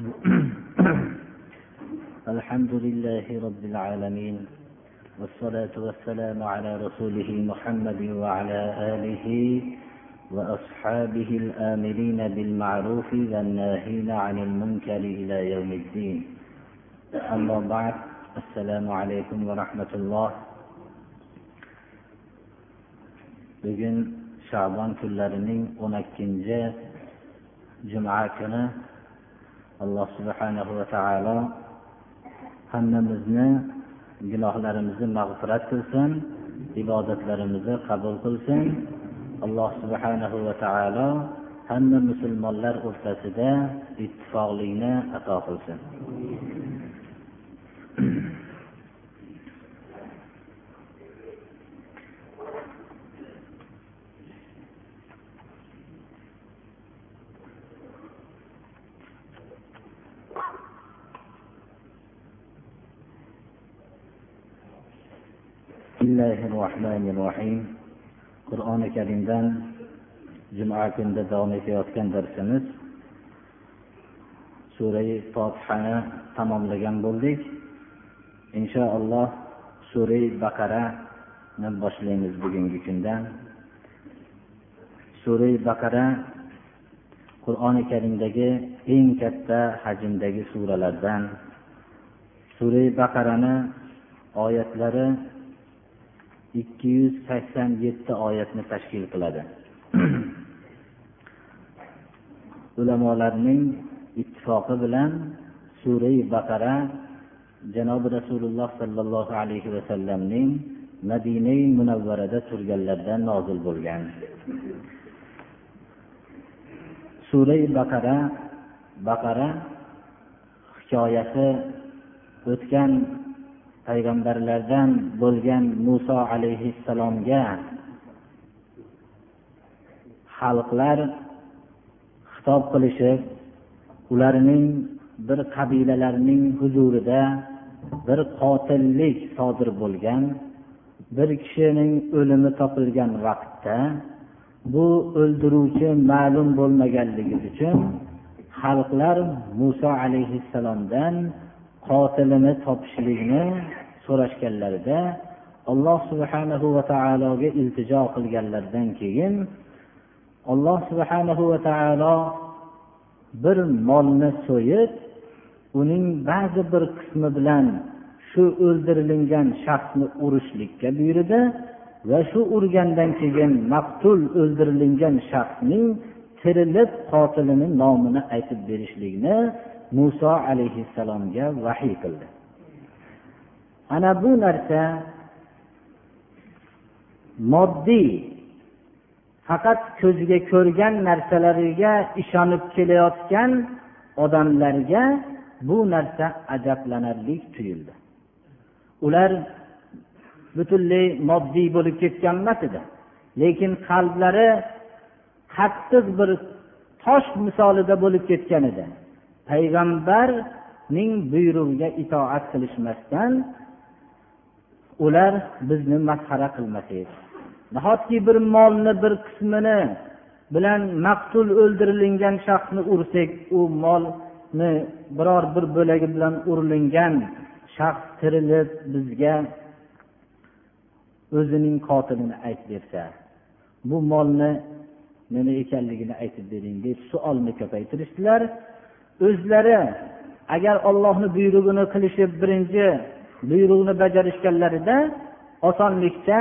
الحمد لله رب العالمين والصلاة والسلام على رسوله محمد وعلى آله وأصحابه الآمرين بالمعروف والناهين عن المنكر إلى يوم الدين. أما بعد السلام عليكم ورحمة الله. bugun shabon kunlarining o'n ikkinchi juma alloh subhanahu va taolo hammamizni gunohlarimizni mag'firat qilsin ibodatlarimizni qabul qilsin. Alloh subhanahu va taolo hamma musulmonlar o'rtasida ittifoqlikni ato qilsin. rohmanir rohim qur'oni karimdan juma kunida davom etayotgan darsimiz. Surai fotihani tamomlagan bo'ldik. Inshaalloh surai baqarani boshlaymiz bugungi kundan. Surai baqara qur'oni karimdagi eng katta hajmdagi suralardan. Surai baqarani oyatlari ikki yuz sakson yetti oyatni tashkil qiladi. Ulamolarning ittifoqi bilan surai baqara janobi rasululloh sollallohu alayhi vasallamning madinai munavvarada turganlarida nozil bo'lgan. Surai baqara baqara hikoyasi o'tgan payg'ambarlardan bo'lgan muso alayhissalomga xalqlar xitob qilishib ularning bir qabilalarning huzurida bir qotillik sodir bo'lgan bir kishining o'limi topilgan vaqtda bu o'ldiruvchi ma'lum bo'lmaganligi uchun xalqlar muso alayhissalomdan qotilini topishlikni so'rashganlarida alloh subhanahu va taologa iltijo qilganlaridan keyin alloh subhanahu va taolo bir molni so'yib uning ba'zi bir qismi bilan shu o'ldirilgan shaxsni urishlikka buyurdi va shu urgandan keyin maqtul o'ldirilgan shaxsning tirilib qotilini nomini aytib berishlikni muso alayhissalomga vahiy qildi. Ana bu narsa moddiy faqat ko'ziga ko'rgan narsalariga ishonib kelayotgan odamlarga bu narsa ajablanarli tuyuldi. Ular butunlay moddiy bo'lib ketgan emas edi lekin qalblari qattiq bir tosh misolida bo'lib ketgan edi. Payg'ambarning buyrug'iga itoat qilishmasdan ular bizni masxara qilmasak. Nahotki bir molni bir qismini bilan maqtul o'ldirilgan shaxsni ursak u molni biror bir bo'lagi bilan urilingan shaxs tirilib bizga o'zining qotilini aytib bersa bu molni nima ekanligini aytib bering deb savolni ko'paytirishdilar. O'zlari agar ollohni buyrug'ini qilishib birinchi buyruqni bajarishganlarida osonlikcha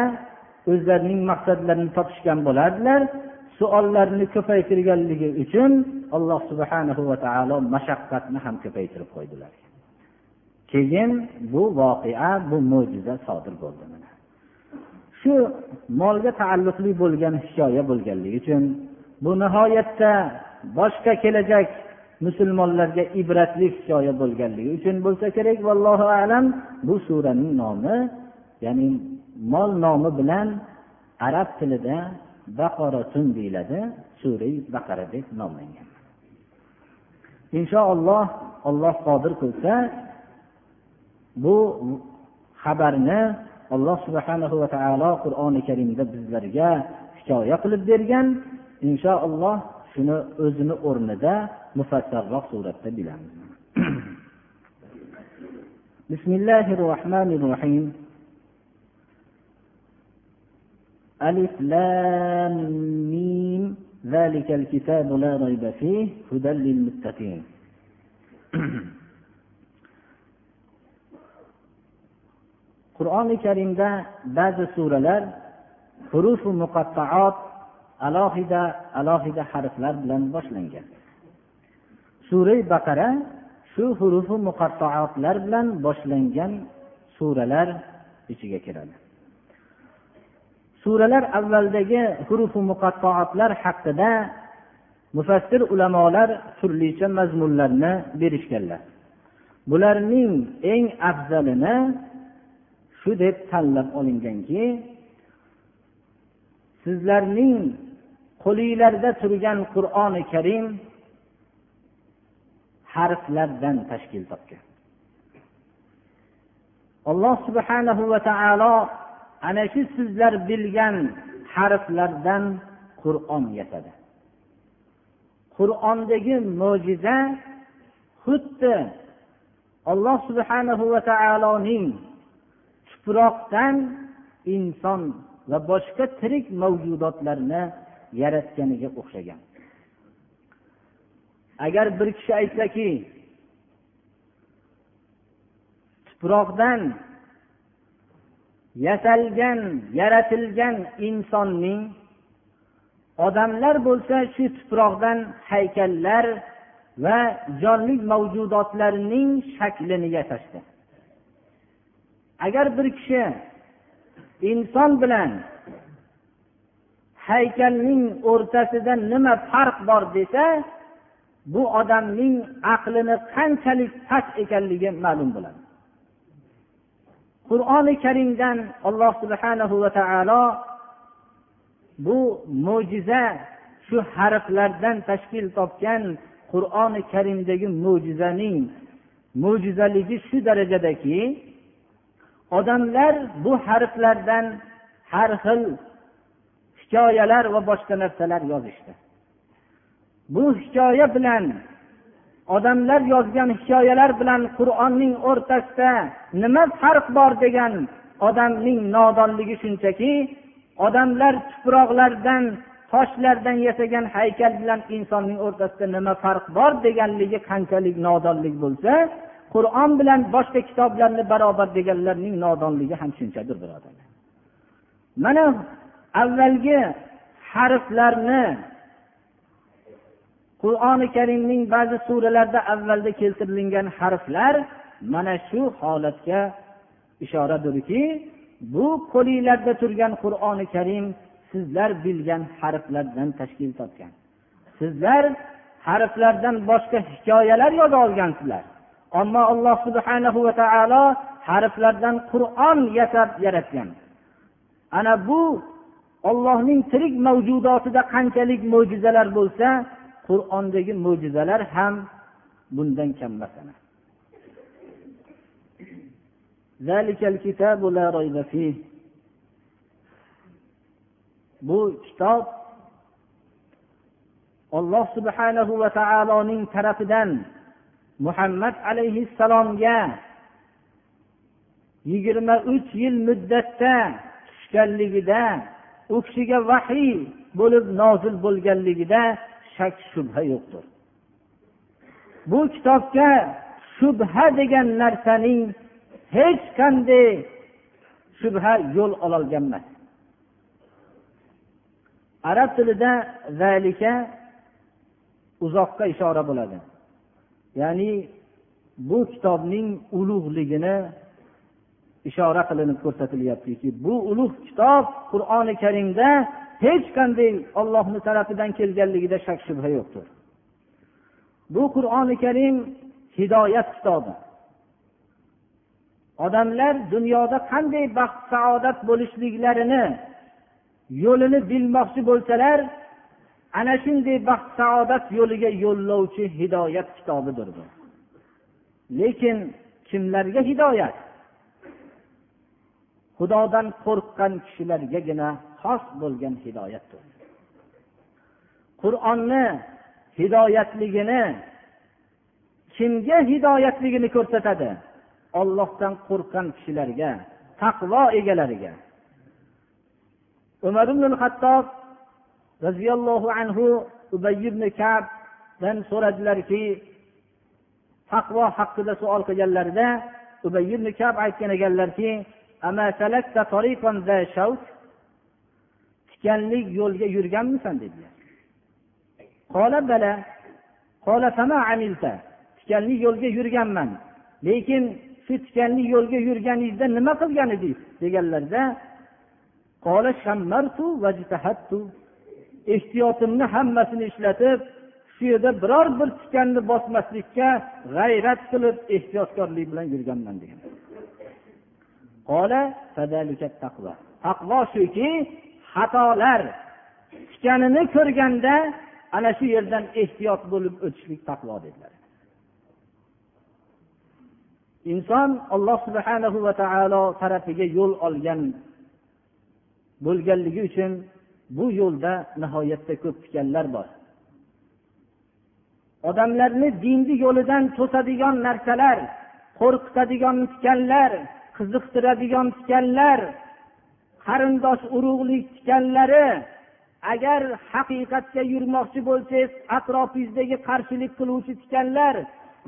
o'zlarining maqsadlarini topishgan bo'lardilar. Suollarni ko'paytirganligi uchun alloh subhanahu va taolo mashaqqatni ham ko'paytirib qo'ydilar. Keyin bu voqea bu mo'jiza sodir bo'ldi shu molga taalluqli bo'lgan hikoya bo'lganligi uchun bu nihoyatda boshqa kelajak musulmonlarga ibratli hikoya bo'lganligi uchun bo'lsa kerak vallohu alam. Bu suraning nomi ya'ni mol nomi bilan arab tilida baqoratun deyiladi. Surai baqara deb nomlangan. Inshaalloh olloh qodir qilsa bu xabarni alloh subhanahu va taolo qur'oni karimda bizlarga hikoya qilib bergan. Inshaalloh shuni o'zini o'rnida mufassarroq suratda bilamiz بسم الله الرحمن الرحيم ألف لام ميم ذلك الكتاب لا ريب فيه هدى للمتقين qur'oni karimda ba'zi suralar hurufu muqattaot alohida alohida harflar bilan boshlangan. Sura baqara shu hurufi muqattoatlar bilan boshlangan suralar ichiga kiradi. Suralar avvaldagi hurufi muqattoatlar haqida mufassir ulamolar turlicha mazmunlarni berishganlar. Bularning eng afzalini shu deb tanlab olinganki sizlarning qo'linglarda turgan qur'oni karim harflardan tashkil topgan. Alloh subhanahu va taolo ana shu sizlar bilgan harflardan qur'on yasadi. Qur'ondagi mo'jiza xuddi alloh subhanahu va taoloning tuproqdan inson va boshqa tirik mavjudotlarni yaratganiga o'xshagan. Agar bir kishi aytsaki tuproqdan yasalgan yaratilgan insonning odamlar bo'lsa shu tuproqdan haykallar va jonli mavjudotlarning shaklini yasashdi. Agar bir kishi inson bilan haykalning o'rtasida nima farq bor desa bu odamning aqlini qanchalik past ekanligi ma'lum bo'ladi. Qur'oni karimdan alloh subhanahu va taolo bu mo'jiza shu harflardan tashkil topgan qur'oni karimdagi mo'jizaning mo'jizaligi shu darajadaki odamlar bu harflardan har xil hikoyalar va boshqa narsalar yozishdi. Bu hikoya bilan odamlar yozgan hikoyalar bilan qur'onning o'rtasida nima farq bor degan odamning nodonligi shunchaki odamlar tuproqlardan toshlardan yasagan haykal bilan insonning o'rtasida nima farq bor deganligi qanchalik nodonlik bo'lsa qur'on bilan boshqa kitoblarni barobar deganlarning nodonligi ham shunchadir birodarlar mana avvalgi harflarni qur'oni karimning ba'zi suralarida avvalda keltirilgan harflar mana shu holatga ishoradirki bu qo'linglarda turgan qur'oni karim sizlar bilgan harflardan tashkil topgan. Sizlar harflardan boshqa hikoyalar yoza olgansizlar. Ammo alloh subhanahu va taolo harflardan qur'on yasab yaratgan. Ana bu ollohning tirik mavjudotida qanchalik mo'jizalar bo'lsa qur'ondagi mo'jizalar ham bundan kam emas bu kitob olloh subhanahu va taoloning tarafidan muhammad alayhissalomga yigirma uch yil muddatda tushganligida u kishiga vahiy bo'lib nozil bo'lganligida shak shubha yo'qdir. Bu kitobga shubha degan narsaning hech qanday shubha yo'l ololgan emas arab tilida zalika uzoqqa ishora bo'ladi. Ya'ni bu kitobning ulug'ligini ishora qilinib ko'rsatilyaptiki bu ulug' kitob qur'oni karimda hech qanday ollohni tarafidan kelganligida shak shubha yo'qdir. Bu qur'oni karim hidoyat kitobi. Odamlar dunyoda qanday baxt saodat bo'lishliklarini yo'lini bilmoqchi bo'lsalar ana shunday baxt saodat yo'liga yo'llovchi hidoyat kitobidir bu. Lekin kimlarga hidoyat? Xudodan qo'rqqan kishilargagina xos bo'lgan hidoyatdir. Qur'onni hidoyatligini kimga hidoyatligini ko'rsatadi? Ollohdan qo'rqqan kishilarga taqvo egalariga. Umar ibn hattob roziyallohu anhu ubay ibn kabdan so'radilarki taqvo haqida savol qilganlarida ubay ibn kab aytgan ekanlarki tikanlik yo'lga yurganmisan dedilar tikanli yo'lga yurganman lekin shu tikanli yo'lga yurganingizda nima qilgan edingiz deganlarda ehtiyotimni hammasini ishlatib shu yerda biror bir tikanni bosmaslikka g'ayrat qilib ehtiyotkorlik bilan yurganman degan taqvo shuki xatolar tikanini ko'rganda ana shu yerdan ehtiyot bo'lib o'tishlik taqvo dedilar. Inson alloh subhanahu va taolo tarafiga yo'l olgan bo'lganligi uchun bu yo'lda nihoyatda ko'p tikanlar bor. Odamlarni dinni yo'lidan to'sadigan narsalar qo'rqitadigan tikanlar qiziqtiradigan tikanlar qarindosh urug'lik tikanlari agar haqiqatga yurmoqchi bo'lsangiz atrofing'izdagi qarshilik qiluvchi tikanlar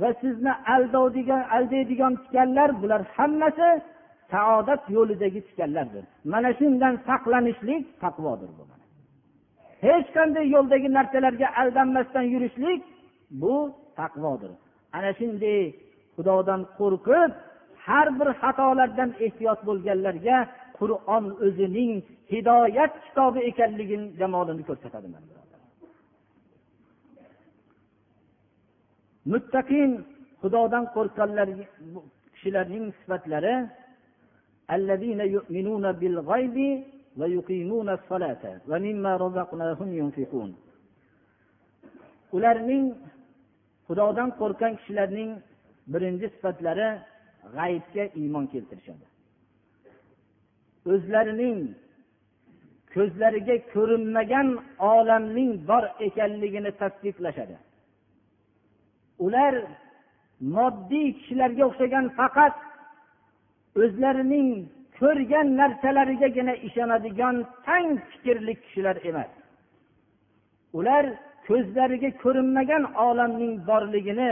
va sizni aldovdigan aldaydigan tikanlar bular hammasi saodat yo'lidagi tikanlardir. Mana shundan saqlanishlik taqvodir bu hech qanday yo'ldagi narsalarga aldanmasdan yurishlik bu taqvodir. Ana shunday xudodan qo'rqib har bir xatolardan ehtiyot bo'lganlarga qur'on o'zining hidoyat kitobi ekanligini jamolini ko'rsatadi muttaqin xudodan qo'rqqanlar kishilarning sifatlari ularning xudodan qo'rqqan kishilarning birinchi sifatlari g'aybga iymon keltirishadi. O'zlarining ko'zlariga ko'rinmagan olamning bor ekanligini tasdiqlashadi. Ular moddiy kishilarga o'xshagan faqat o'zlarining ko'rgan narsalarigagina ishonadigan tang fikrli kishilar emas. Ular ko'zlariga ko'rinmagan olamning borligini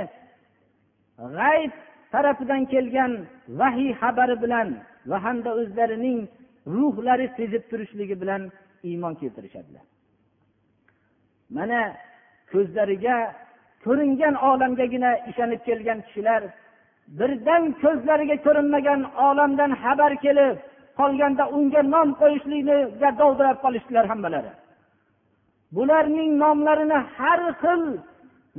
g'ayb tarafidan kelgan vahiy xabari bilan va hamda o'zlarining ruhlari sezib turishligi bilan iymon keltirishadilar. Mana ko'zlariga ko'ringan olamgagina ishonib kelgan kishilar birdan ko'zlariga ko'rinmagan olamdan xabar kelib qolganda unga nom qo'yishlikniga dovdirab qolishdilar hammalari. Bularning nomlarini har xil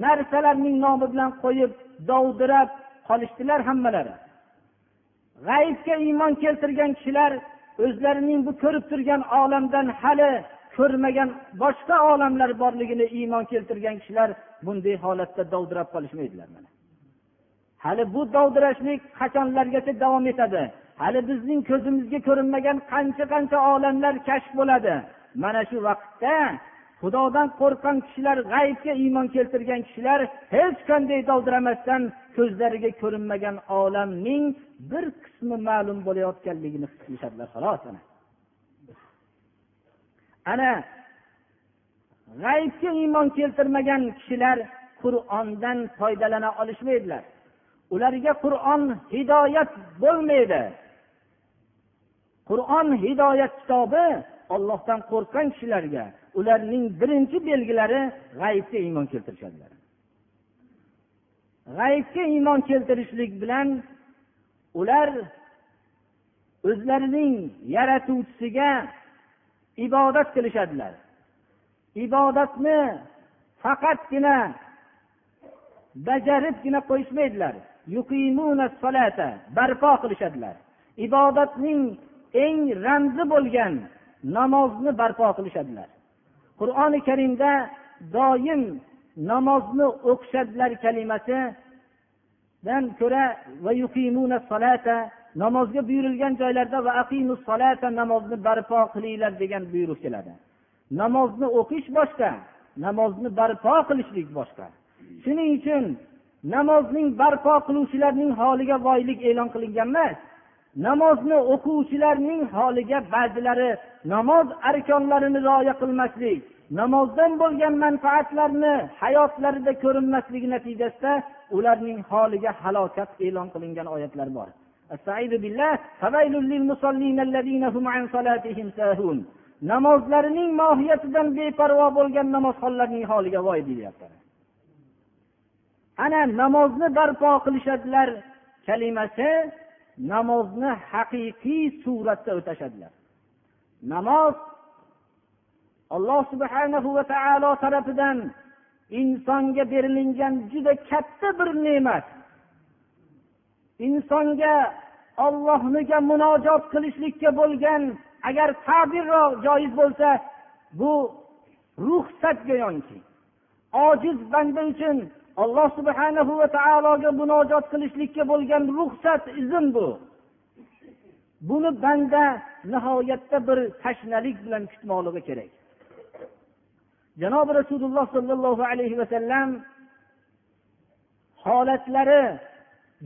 narsalarning nomi bilan qo'yib dovdirab qolishdilar hammalari. G'aybga iymon keltirgan kishilar o'zlarining bu ko'rib turgan olamdan hali ko'rmagan boshqa olamlar borligini iymon keltirgan kishilar bunday holatda dovdirab qolishmaydilar hali bu dovdirashlik qachonlargacha davom etadi? Hali bizning ko'zimizga ko'rinmagan qancha qancha olamlar kashf bo'ladi? Mana shu vaqtda xudodan qo'rqqan kishilar g'aybga iymon keltirgan kishilar hech qanday dovdiramasdan ko'zlariga ko'rinmagan olamning bir qismi ma'lum bo'layotganligini his qilishadilar xolos ana. G'aybga iymon keltirmagan kishilar qur'ondan foydalana olishmaydilar. Ularga qur'on hidoyat bo'lmaydi. Qur'on hidoyat kitobi ollohdan qo'rqqan kishilarga ularning birinchi belgilari g'aybga iymon keltirishadilar. G'aybga iymon keltirishlik bilan ular o'zlarining yaratuvchisiga ibodat qilishadilar. Ibodatni faqatgina bajaribgina qo'yishmaydilar. Barpo qilishadilar. Ibodatning eng ramzi bo'lgan namozni barpo qilishadilar. Qur'oni karimda doim namozni o'qishadilar kalimasidan ko'ra namozga buyurilgan joylarda va solata namozni barpo qilinglar degan buyruq keladi. Namozni o'qish boshqa namozni barpo qilishlik boshqa. Shuning uchun namozning barpo qiluvchilarning holiga voylik e'lon qilingan emas. Namozni o'quvchilarning holiga ba'zilari namoz arkonlarini rioya qilmaslik namozdan bo'lgan manfaatlarni hayotlarida ko'rinmasligi natijasida ularning holiga halokat e'lon qilingan oyatlar bor. Namozlarining mohiyatidan beparvo bo'lgan namozxonlarning holiga voy deyilyapti ana namozni barpo qilishadilar kalimasi namozni haqiqiy suratda o'tashadilar. Namoz alloh subhanahu va taolo tarafidan insonga berilingan juda katta bir ne'mat. Insonga ollohniga munojot qilishlikka bo'lgan agar ta'birroq joiz bo'lsa bu ruxsat go'yoki ojiz banda uchun alloh subhanahu va taologa munojot qilishlikka bo'lgan ruxsat izn bu. Buni banda nihoyatda bir tashnalik bilan kutmoqligi kerak. Janobi rasululloh sollallohu alayhi vasallam holatlari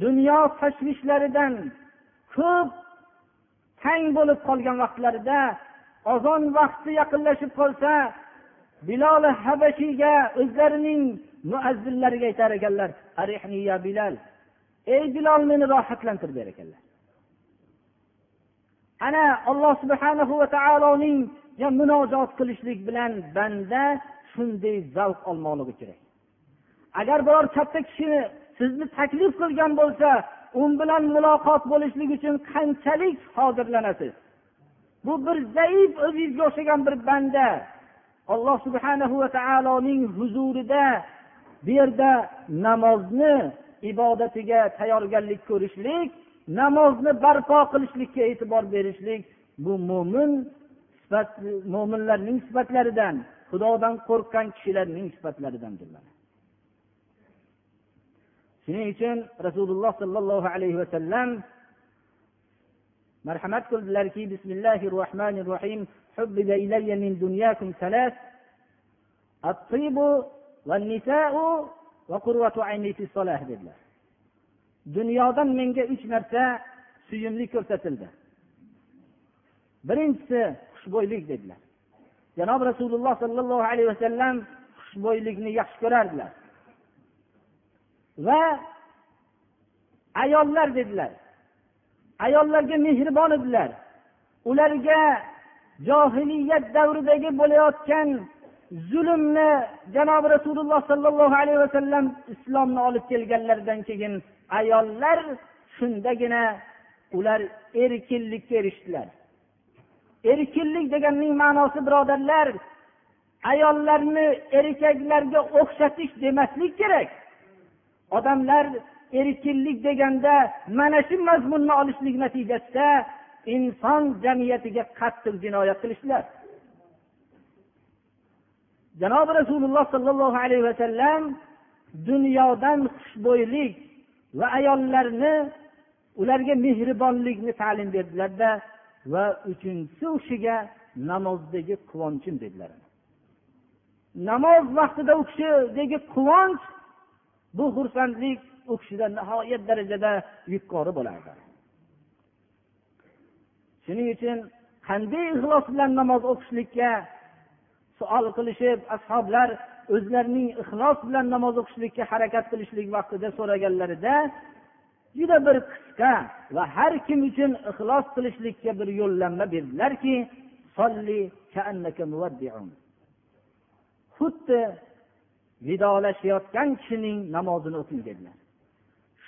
dunyo tashvishlaridan ko'p tang bo'lib qolgan vaqtlarida ozon vaqti yaqinlashib qolsa biloli habashiyga o'zlarining muazzinlariga aytar ekanlar bilal ey bilol meni rohatlantir der ekanlar. Ana alloh subhanahu va taoloning munojot qilishlik bilan banda shunday zavq olmoqligi kerak. Agar biror katta kishi sizni taklif qilgan bo'lsa u bilan muloqot bo'lishlik uchun qanchalik hozirlanasiz bu bir zaif o'zingizga o'xshagan bir banda. Alloh subhanahu va taoloning huzurida bu yerda namozni ibodatiga tayyorgarlik ko'rishlik namozni barpo qilishlikka e'tibor berishlik bu mo'min sifat mo'minlarning sifatlaridan xudodan qo'rqqan kishilarning sifatlaridandirlar shuning uchun rasululloh sollallohu alayhi vasallam marhamat qildilarki bismillahi rohmanir rohim حبب إلي من دنياكم ثلاث الطيب والنساء وقرة عيني في الصلاة dedilar dunyodan menga uch narsa suyumli ko'rsatildi birinchisi xushbo'ylik dedilar janob rasululloh sollallohu alayhi vasallam xushbo'ylikni yaxshi ko'rardilar va ayollar dedilar ayollarga mehribon edilar ularga johiliyat davridagi bo'layotgan zulmni janobi rasululloh sollallohu alayhi vasallam islomni olib kelganlaridan keyin ayollar shundagina ular erkinlikka erishdilar. Erkinlik deganning ma'nosi birodarlar ayollarni erkaklarga o'xshatish demaslik kerak. Odamlar erkinlik deganda mana shu mazmunni olishlik natijasida inson jamiyatiga qattiq jinoyat qilishdilar. Janobi rasululloh sollallohu alayhi vasallam dunyodan xushbo'ylik va ayollarni ularga mehribonlikni ta'lim berdilarda va uchinchisi u kishiga namozdagi quvonchim dedilar. Namoz vaqtida u kishidagi quvonch bu xursandlik u kishida nihoyat darajada yuqori bo'lardi. Shuning uchun qanday ixlos bilan namoz o'qishlikka savol qilishib ashoblar o'zlarining ixlos bilan namoz o'qishlikka harakat qilishlik vaqtida so'raganlarida juda bir qisqa va har kim uchun ixlos qilishlikka bir yo'llanma berdilarki xuddi vidolashayotgan kishining namozini o'qing dedilar.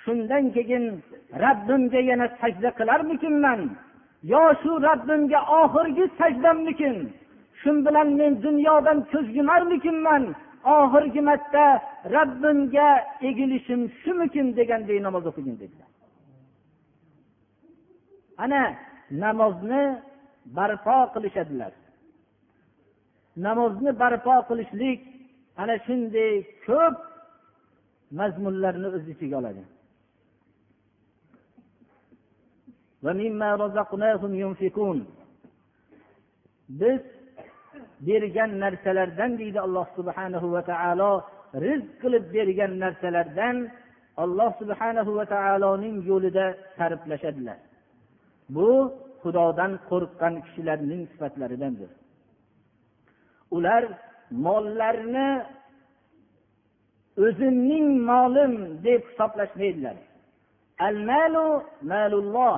Shundan keyin rabbimga yana sajda qilarmikinman? Yo shu rabbimga oxirgi sajdammikin shu bilan men dunyodan ko'z yumarmikinman oxirgi marta rabbimga egilishim shumikin deganday namoz o'qigin dedilar. Ana namozni barpo qilishadilar. Namozni barpo qilishlik ana shunday ko'p mazmunlarni o'z ichiga oladi. Biz bergan narsalardan deydi alloh subhanahu va taolo rizq qilib bergan narsalardan alloh subhanahu va taoloning yo'lida sarflashadilar. Bu xudodan qo'rqqan kishilarning sifatlaridandir. Ular mollarni o'zimning molim deb hisoblashmaydilar. Al malu malulloh.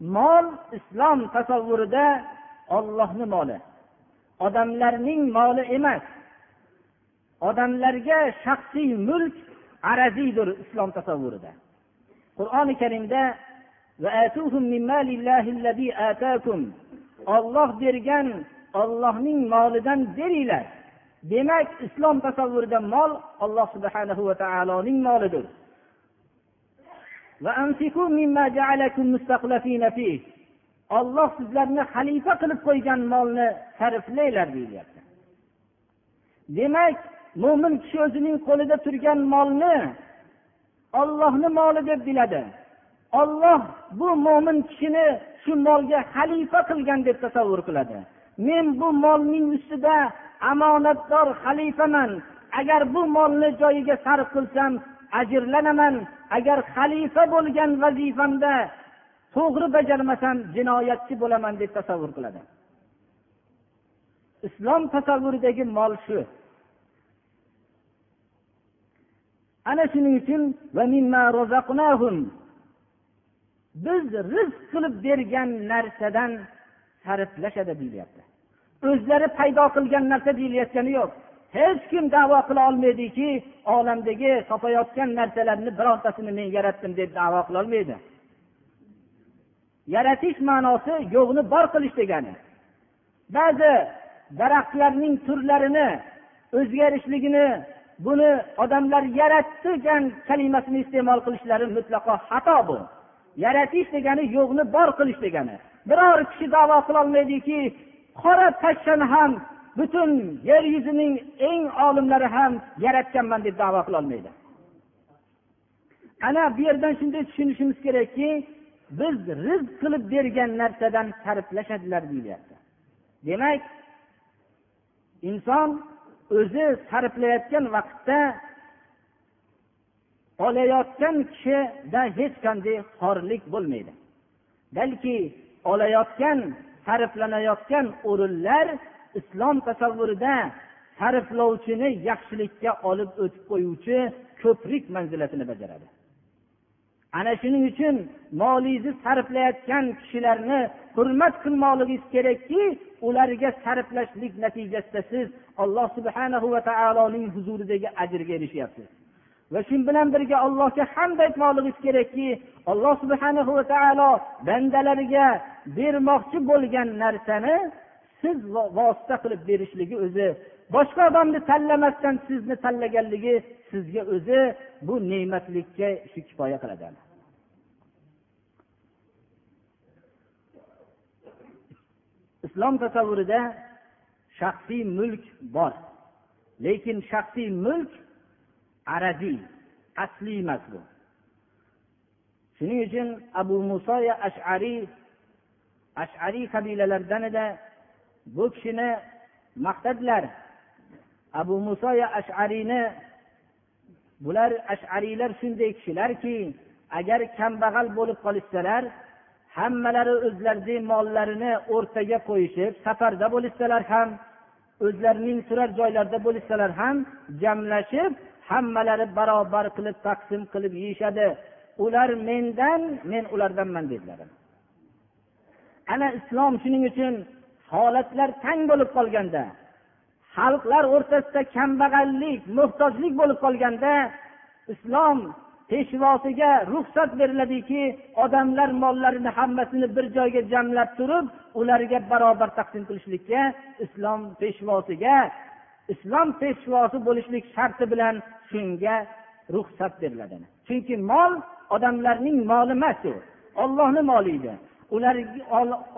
Mol islom tasavvurida ollohni moli. Odamlarning moli emas. Odamlarga shaxsiy mulk araziydir islom tasavvurida. Qur'oni karimda olloh bergan ollohning molidan beringlar. Demak islom tasavvurida mol alloh subhanahu va taoloning molidir. Olloh sizlarni xalifa qilib qo'ygan molni sarflanglar deyilyapti demak mo'min kishi o'zining qo'lida turgan molni ollohni moli deb biladi. Olloh bu mo'min kishini shu molga xalifa qilgan deb tasavvur qiladi. Men bu molning ustida omonatdor xalifaman. Agar bu molni joyiga sarf qilsam ajrlanaman. Agar xalifa bo'lgan vazifamda to'g'ri bajarmasam jinoyatchi bo'laman deb tasavvur qiladi. Islom tasavvuridagi mol shu. Ana shuning uchun biz rizq qilib bergan narsadan sarflashadi deyilyapti o'zlari paydo qilgan narsa deyilayotgani yo'q. Hech kim davo qila olmaydiki olamdagi topayotgan narsalarni birontasini men yaratdim deb davo qilolmaydi yaratish ma'nosi yo'qni bor qilish degani. Ba'zi daraxtlarning turlarini o'zgarishligini buni odamlar yaratdi degan kalimasini iste'mol qilishlari mutlaqo xato bu. Yaratish degani yo'qni bor qilish degani. Biror kishi davo qilolmaydiki qora pashshani ham butun yer yuzining eng olimlari ham yaratganman deb davo qilolmaydi. Ana bu yerdan shunday tushunishimiz kerakki biz rizq qilib bergan narsadan sarflashadilar deyilyapti demak inson o'zi sarflayotgan vaqtda olayotgan kishida hech qanday xorlik bo'lmaydi. Balki olayotgan sarflanayotgan o'rinlar islom tasavvurida sarflovchini yaxshilikka olib o'tib qo'yuvchi ko'prik manzilatini bajaradi. Ana shuning uchun molingizni sarflayotgan kishilarni hurmat qilmoqligingiz kerakki ularga sarflashlik natijasida siz alloh subhanahu va taoloning huzuridagi ajrga erishyapsiz. Va shu bilan birga allohga hamd aytmoqligingiz kerakki alloh subhanahu va taolo bandalariga bermoqchi bo'lgan narsani siz vosita qilib berishligi o'zi boshqa odamni tanlamasdan sizni tanlaganligi sizga o'zi bu ne'matlikka shu kifoya qiladi islom tasavvurida shaxsiy mulk bor lekin shaxsiy mulk arabiy asliy emas bu. Shuning uchun abu muso ashariy ashariy qabilalaridan edi. Bu kishini maqtadilar. Abu musoya ashariyni bular ashariylar shunday kishilarki agar kambag'al bo'lib qolishsalar hammalari o'zlarini mollarini o'rtaga qo'yishib safarda bo'lishsalar ham o'zlarining turar joylarida bo'lishsalar ham jamlashib hammalari barobar qilib taqsim qilib yeyishadi. Ular mendan men ulardanman dedilar. Ana islom shuning uchun holatlar tang bo'lib qolganda xalqlar o'rtasida kambag'allik muhtojlik bo'lib qolganda islom peshvosiga ruxsat beriladiki odamlar mollarini hammasini bir joyga jamlab turib ularga barobar taqsim qilishlikka islom peshvosiga islom peshvosi bo'lishlik sharti bilan shunga ruxsat beriladi chunki mol odamlarning moli emas u ollohni moli edi. ular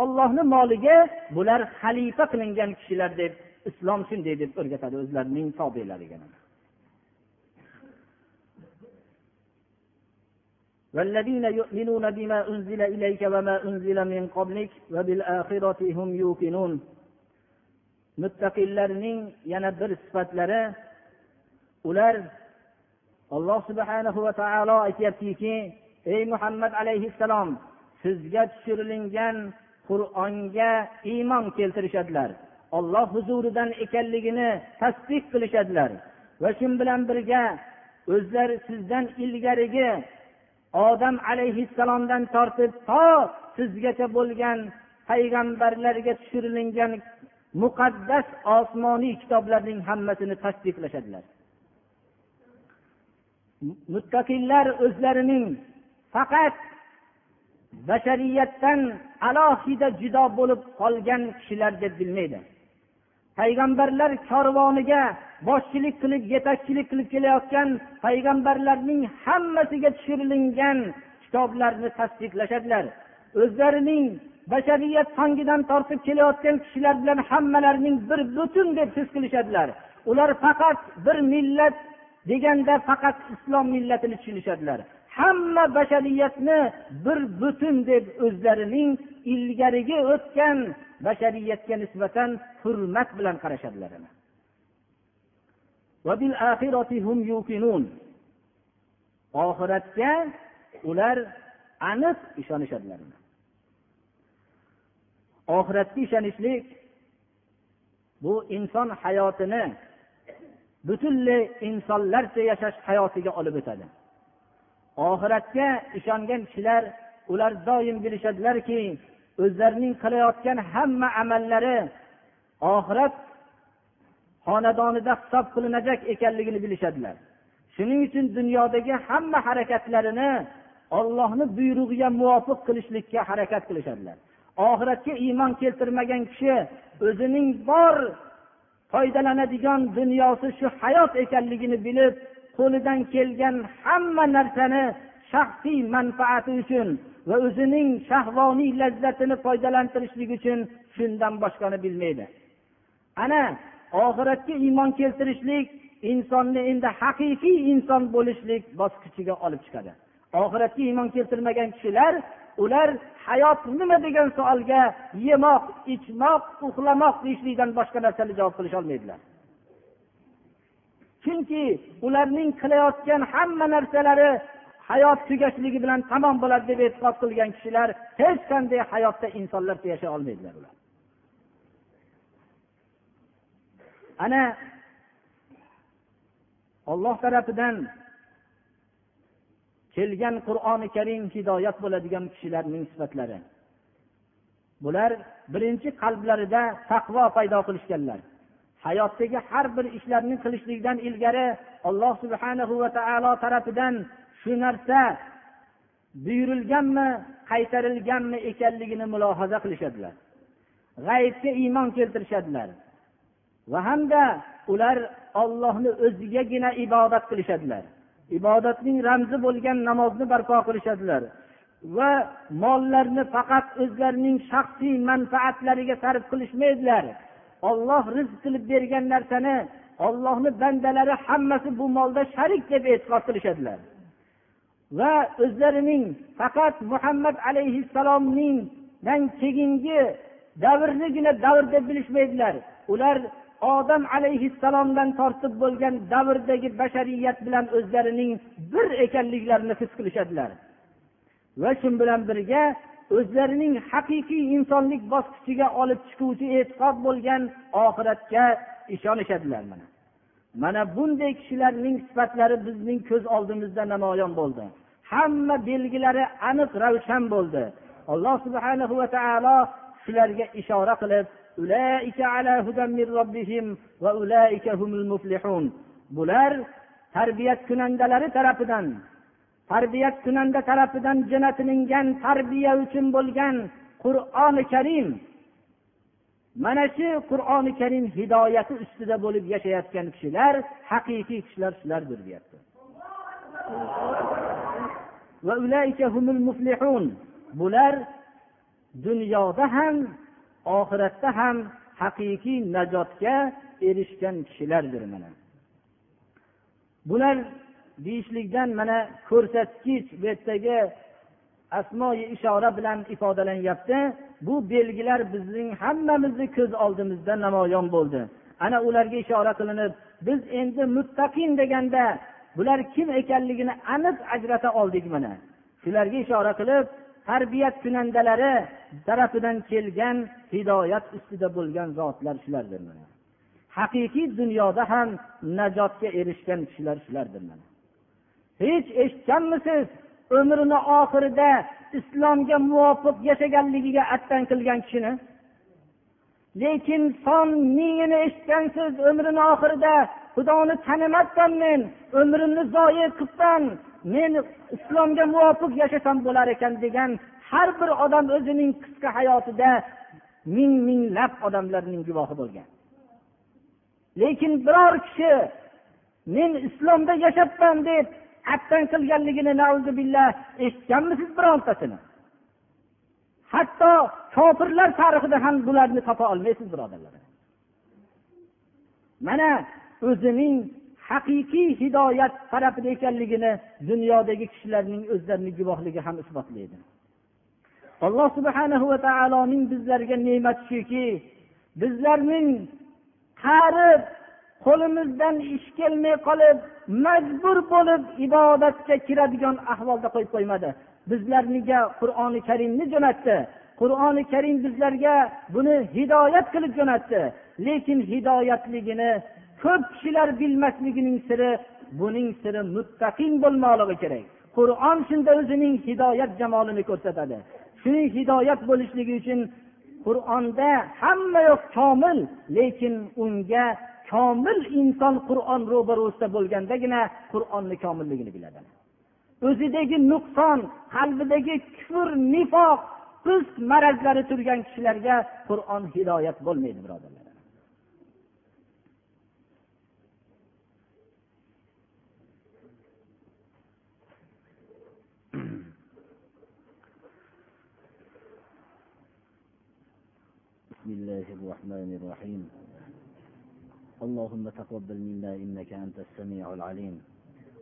ollohni moliga bular xalifa qilingan kishilar deb islom shunday deb o'rgatadi o'zlarining tobelariga والذين يؤمنون بما أنزل إليك وما أنزل من قبلك وبالآخرة هم يوقنون muttaqillarning yana bir sifatlari ular alloh subhanahu va taolo aytyaptiki ey muhammad alayhissalom sizga tushirilingan qur'onga iymon keltirishadilar. Olloh huzuridan ekanligini tasdiq qilishadilar. Va shu bilan birga o'zlari sizdan ilgarigi odam alayhissalomdan tortib to sizgacha bo'lgan payg'ambarlarga tushirilingan muqaddas osmoniy kitoblarning hammasini tasdiqlashadilar muttaqillar o'zlarining faqat bashariyatdan alohida judo bo'lib qolgan kishilar deb bilmaydi. Payg'ambarlar korvoniga boshchilik qilib yetakchilik qilib kelayotgan payg'ambarlarning hammasiga tushirilgan kitoblarni tasdiqlashadilar. O'zlarining bashariyat songidan tortib kelayotgan kishilar bilan hammalarining bir butun deb his qilishadilar. Ular faqat bir millat deganda faqat islom millatini tushunishadilar. Hamma bashariyatni bir butun deb o'zlarining ilgarigi o'tgan bashariyatga nisbatan hurmat bilan qarashadilar. Oxiratga ular aniq ishonishadilar. Oxiratga ishonishlik bu inson hayotini butunlay insonlarcha yashash hayotiga olib o'tadi. Oxiratga ishongan kishilar ular doim bilishadilarki o'zlarining qilayotgan hamma amallari oxirat xonadonida hisob qilinajak ekanligini bilishadilar. Shuning uchun dunyodagi hamma harakatlarini ollohni buyrug'iga muvofiq qilishlikka harakat qilishadilar. Oxiratga iymon keltirmagan kishi o'zining bor foydalanadigan dunyosi shu hayot ekanligini bilib qo'lidan kelgan hamma narsani shaxsiy manfaati uchun va o'zining shahvoniy lazzatini foydalantirishlik uchun shundan boshqani bilmaydi. Ana oxiratga iymon keltirishlik insonni endi haqiqiy inson bo'lishlik bosqichiga olib chiqadi. Oxiratga iymon keltirmagan kishilar ular hayot nima degan savolga yemoq ichmoq uxlamoq deyishlikdan boshqa narsani javob qilisholmaydilar chunki ularning qilayotgan hamma narsalari hayot tugashligi bilan tamom bo'ladi deb e'tiqod qilgan kishilar hech qanday hayotda insonlarcha yashay olmaydilar ular. Ana olloh tarafidan kelgan qur'oni karim hidoyat bo'ladigan kishilarning sifatlari. Bular birinchi qalblarida taqvo paydo qilishganlar. Hayotdagi har bir ishlarni qilishlikdan ilgari alloh subhanahu va taolo tarafidan shu narsa buyurilganmi qaytarilganmi ekanligini mulohaza qilishadilar. G'aybga iymon keltirishadilar. Va hamda ular ollohni o'zigagina ibodat qilishadilar. Ibodatning ramzi bo'lgan namozni barpo qilishadilar va mollarni faqat o'zlarining shaxsiy manfaatlariga sarf qilishmaydilar. Olloh rizq qilib bergan narsani ollohni bandalari hammasi bu molda sharik deb e'tiqod qilishadilar. Va o'zlarining faqat muhammad alayhissalomningdan keyingi davrnigina davr deb bilishmaydilar. Ular odam alayhissalomdan tortib bo'lgan davrdagi bashariyat bilan o'zlarining bir ekanliklarini his qilishadilar. Va shu bilan birga o'zlarining haqiqiy insonlik bosqichiga olib chiquvchi e'tiqod bo'lgan oxiratga ishonishadilar mana. Mana bunday kishilarning sifatlari bizning ko'z oldimizda namoyon bo'ldi. Hamma belgilari aniq ravshan bo'ldi. Alloh subhanahu va taolo shularga ishora qilib bular tarbiyat kunandalari tarafidan tarbiyat kunanda tarafidan jo'natilingan tarbiya uchun bo'lgan qur'oni karim. Mana shu qur'oni karim hidoyati ustida bo'lib yashayotgan kishilar haqiqiy kishilar shulardir deyapti bular dunyoda ham oxiratda ham haqiqiy najotga erishgan kishilardir mana. Bular deyishlikdan mana ko'rsatkich bu yerdagi asmoyi ishora bilan ifodalanyapti. Bu belgilar bizning hammamizni ko'z oldimizda namoyon bo'ldi. Ana ularga ishora qilinib biz endi muttaqin deganda bular kim ekanligini aniq ajrata oldik mana. Shularga ishora qilib tarbiyat kunandalari tarafidan kelgan hidoyat ustida bo'lgan zotlar shulardir mana. Haqiqiy dunyoda ham najotga erishgan kishilar shulardir mana. Hech eshitganmisiz? Umrini oxirida islomga muvofiq yashaganligiga attan qilgan kishini? Lekin son mingini eshitgansiz umrini oxirida? Xudoni tanimabman men umrimni zoyi qilibman men islomga muvofiq yashasam bo'lar ekan degan har bir odam o'zining qisqa hayotida ming minglab odamlarning guvohi bo'lgan. Lekin biror kishi men islomda yashabman deb attan qilganligini billah eshitganmisiz birontasini? Hatto kofirlar tarixida ham bularni topa olmaysiz birodarlar. Mana o'zining haqiqiy hidoyat tarafida ekanligini dunyodagi kishilarning o'zlarini guvohligi ham isbotlaydi. Alloh subhanahu va taoloning bizlarga ne'mati shuki bizlarning qarib qo'limizdan ish kelmay qolib majbur bo'lib ibodatga kiradigan ahvolda qo'yib qo'ymadi. Bizlarniga qur'oni karimni jo'natdi? Qur'oni karim bizlarga buni hidoyat qilib jo'natdi. Lekin hidoyatligini ko'p kishilar bilmasligining siri buning siri muttaqin bo'lmoqligi kerak. Qur'on shunda o'zining hidoyat jamolini ko'rsatadi. Shuning hidoyat bo'lishligi uchun qur'onda hamma yoq komil lekin unga komil inson qur'on ro'barusida bo'lgandagina qur'onni komilligini biladi o'zidagi nuqson qalbidagi kufr nifoq fisq marazlari turgan kishilarga qur'on hidoyat bo'lmaydi birodarlar بسم الله الرحمن الرحيم اللهم تقبل منا إنك أنت السميع العليم.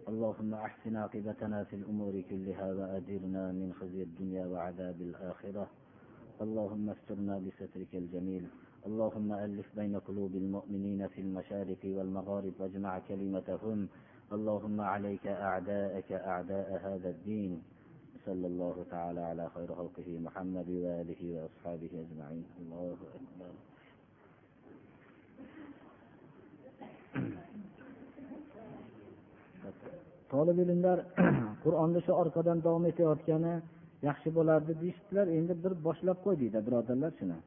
اللهم أحسن عاقبتنا في الأمور كلها وأجرنا من خزي الدنيا وعذاب الآخرة. اللهم استرنا بسترك الجميل. اللهم ألف بين قلوب المؤمنين في المشارق والمغارب واجمع كلمتهم. اللهم عليك أعداءك أعداء هذا الدين. صلى الله تعالى على خير خلقه محمد وآله وأصحابه أجمعين. الله أكبر. tolib ilmlar qur'onni shu orqadan davom etayotgani yaxshi bo'lardi deyishdilar. Endi bir boshlab qo'ydikda birodarlar shuni.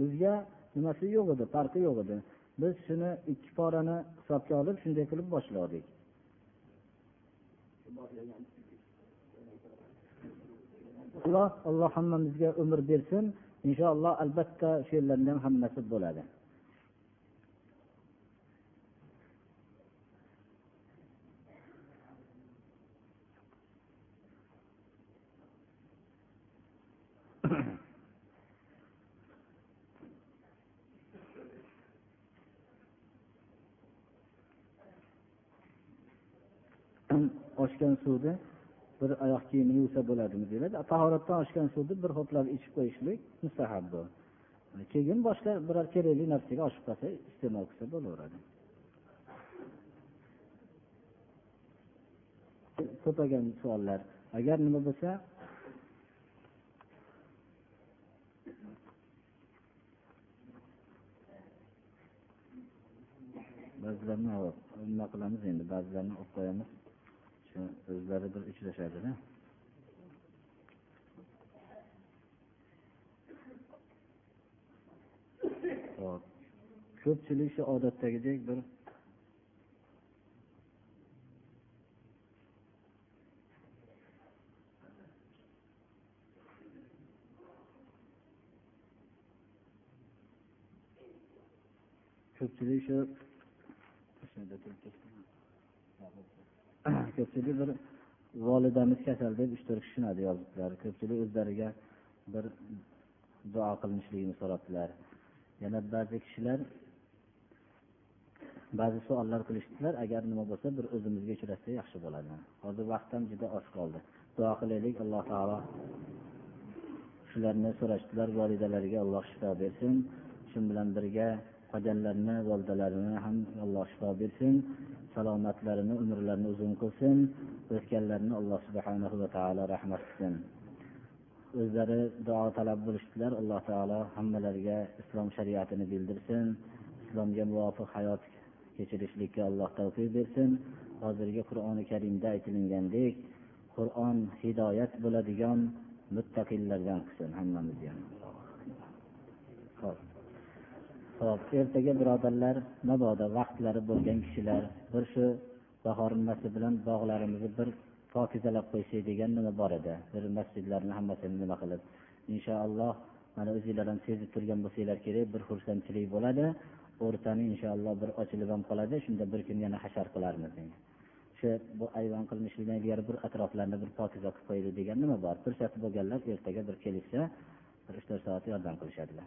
Bizga nimasi yo'q edi farqi yo'q edi. Biz shuni ikki porani hisobga olib shunday qilib boshladik. Alloh alloh hammamizga umr bersin. Inshaalloh albatta shu yerlarni ham hammasi bo'ladi. Oshgan suvni bir oyoq kiyimini yuvsa bo'ladimi deyiladi. Tahoratdan oshgan suvni bir ho'plab ichib qo'yishlik mustahab bu keyin boshqa biror kerakli narsaga oshib qolsa iste'mol qilsa bo'laveradi. Ko'paygan savollar. Agar nima bo'lsa ba'zilarini nima qilamiz endi? Ba'zilarini olib qo'yamiz. Shu o'zlari bir uchrashadida ko'pchilik shu odatdagidek bir ko'pchilik shu ko'pchilik bir volidamiz kasal deb uch to'rt tushunadi yozibdilar ko'pchilik o'zlariga bir duo qilinishligini so'rabdilar. Yana ba'zi kishilar ba'zi savollar qilishdilar. Agar nima bo'lsa bir o'zimizga uchratsa yaxshi bo'ladi. Hozir vaqt ham juda oz qoldi. Duo qilaylik. Alloh taolo shularni so'rashdilar volidalariga alloh shifo bersin. Shu bilan birga qolganlarni volidalarini ham alloh shifo bersin salomatlarini umrlarini uzun qilsin o'tganlarini alloh subhanahu va taolo rahmat qilsin. O'zlari duo talab bo'lishdilar alloh taolo hammalariga islom shariatini bildirsin islomga muvofiq hayot kechirishlikka alloh tavfiq bersin. Hozirgi qur'oni karimda aytilgandek qur'on hidoyat bo'ladigan muttaqillardan qilsin hammamizni hop. Ho'p ertaga birodarlar mabodo vaqtlari bo'lgan kishilar bir shu bahor nimasi bilan bog'larimizni bir pokizalab qo'ysak degan nima bor edi? Bir masjidlarni hammasini nima qilib? Inshaalloh mana o'zinglar ham sezib turgan bo'lsanglar kerak bir xursandchilik bo'ladi. O'rtani inshaalloh bir ochilib ham qoladi shunda bir kun yana hashar qilarmiz shu bu ayvon qilinishidan ilgari bir atroflarni bir pokiza qilib qo'yaylik degan nima bor? Fursati bo'lganlar ertaga bir kelishsa bir uch to'rt soat yordam qilishadilar.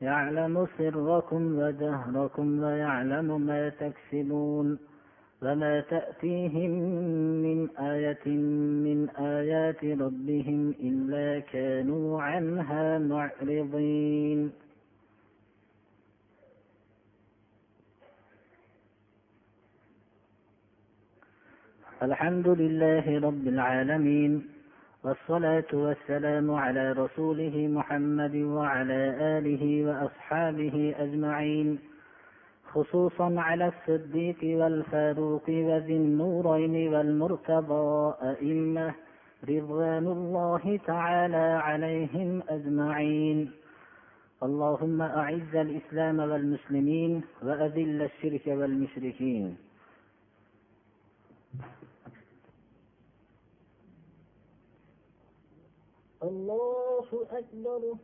يعلم سركم وجهركم ويعلم ما تكسبون وما تأتيهم من آية من آيات ربهم إلا كانوا عنها معرضين. الحمد لله رب العالمين. والصلاة والسلام على رسوله محمد وعلى آله وأصحابه أجمعين. خصوصا على الصديق والفاروق وذي النورين والمرتضى أئمة رضوان الله تعالى عليهم أجمعين. اللهم أعز الإسلام والمسلمين وأذل الشرك والمشركين. الله أكبر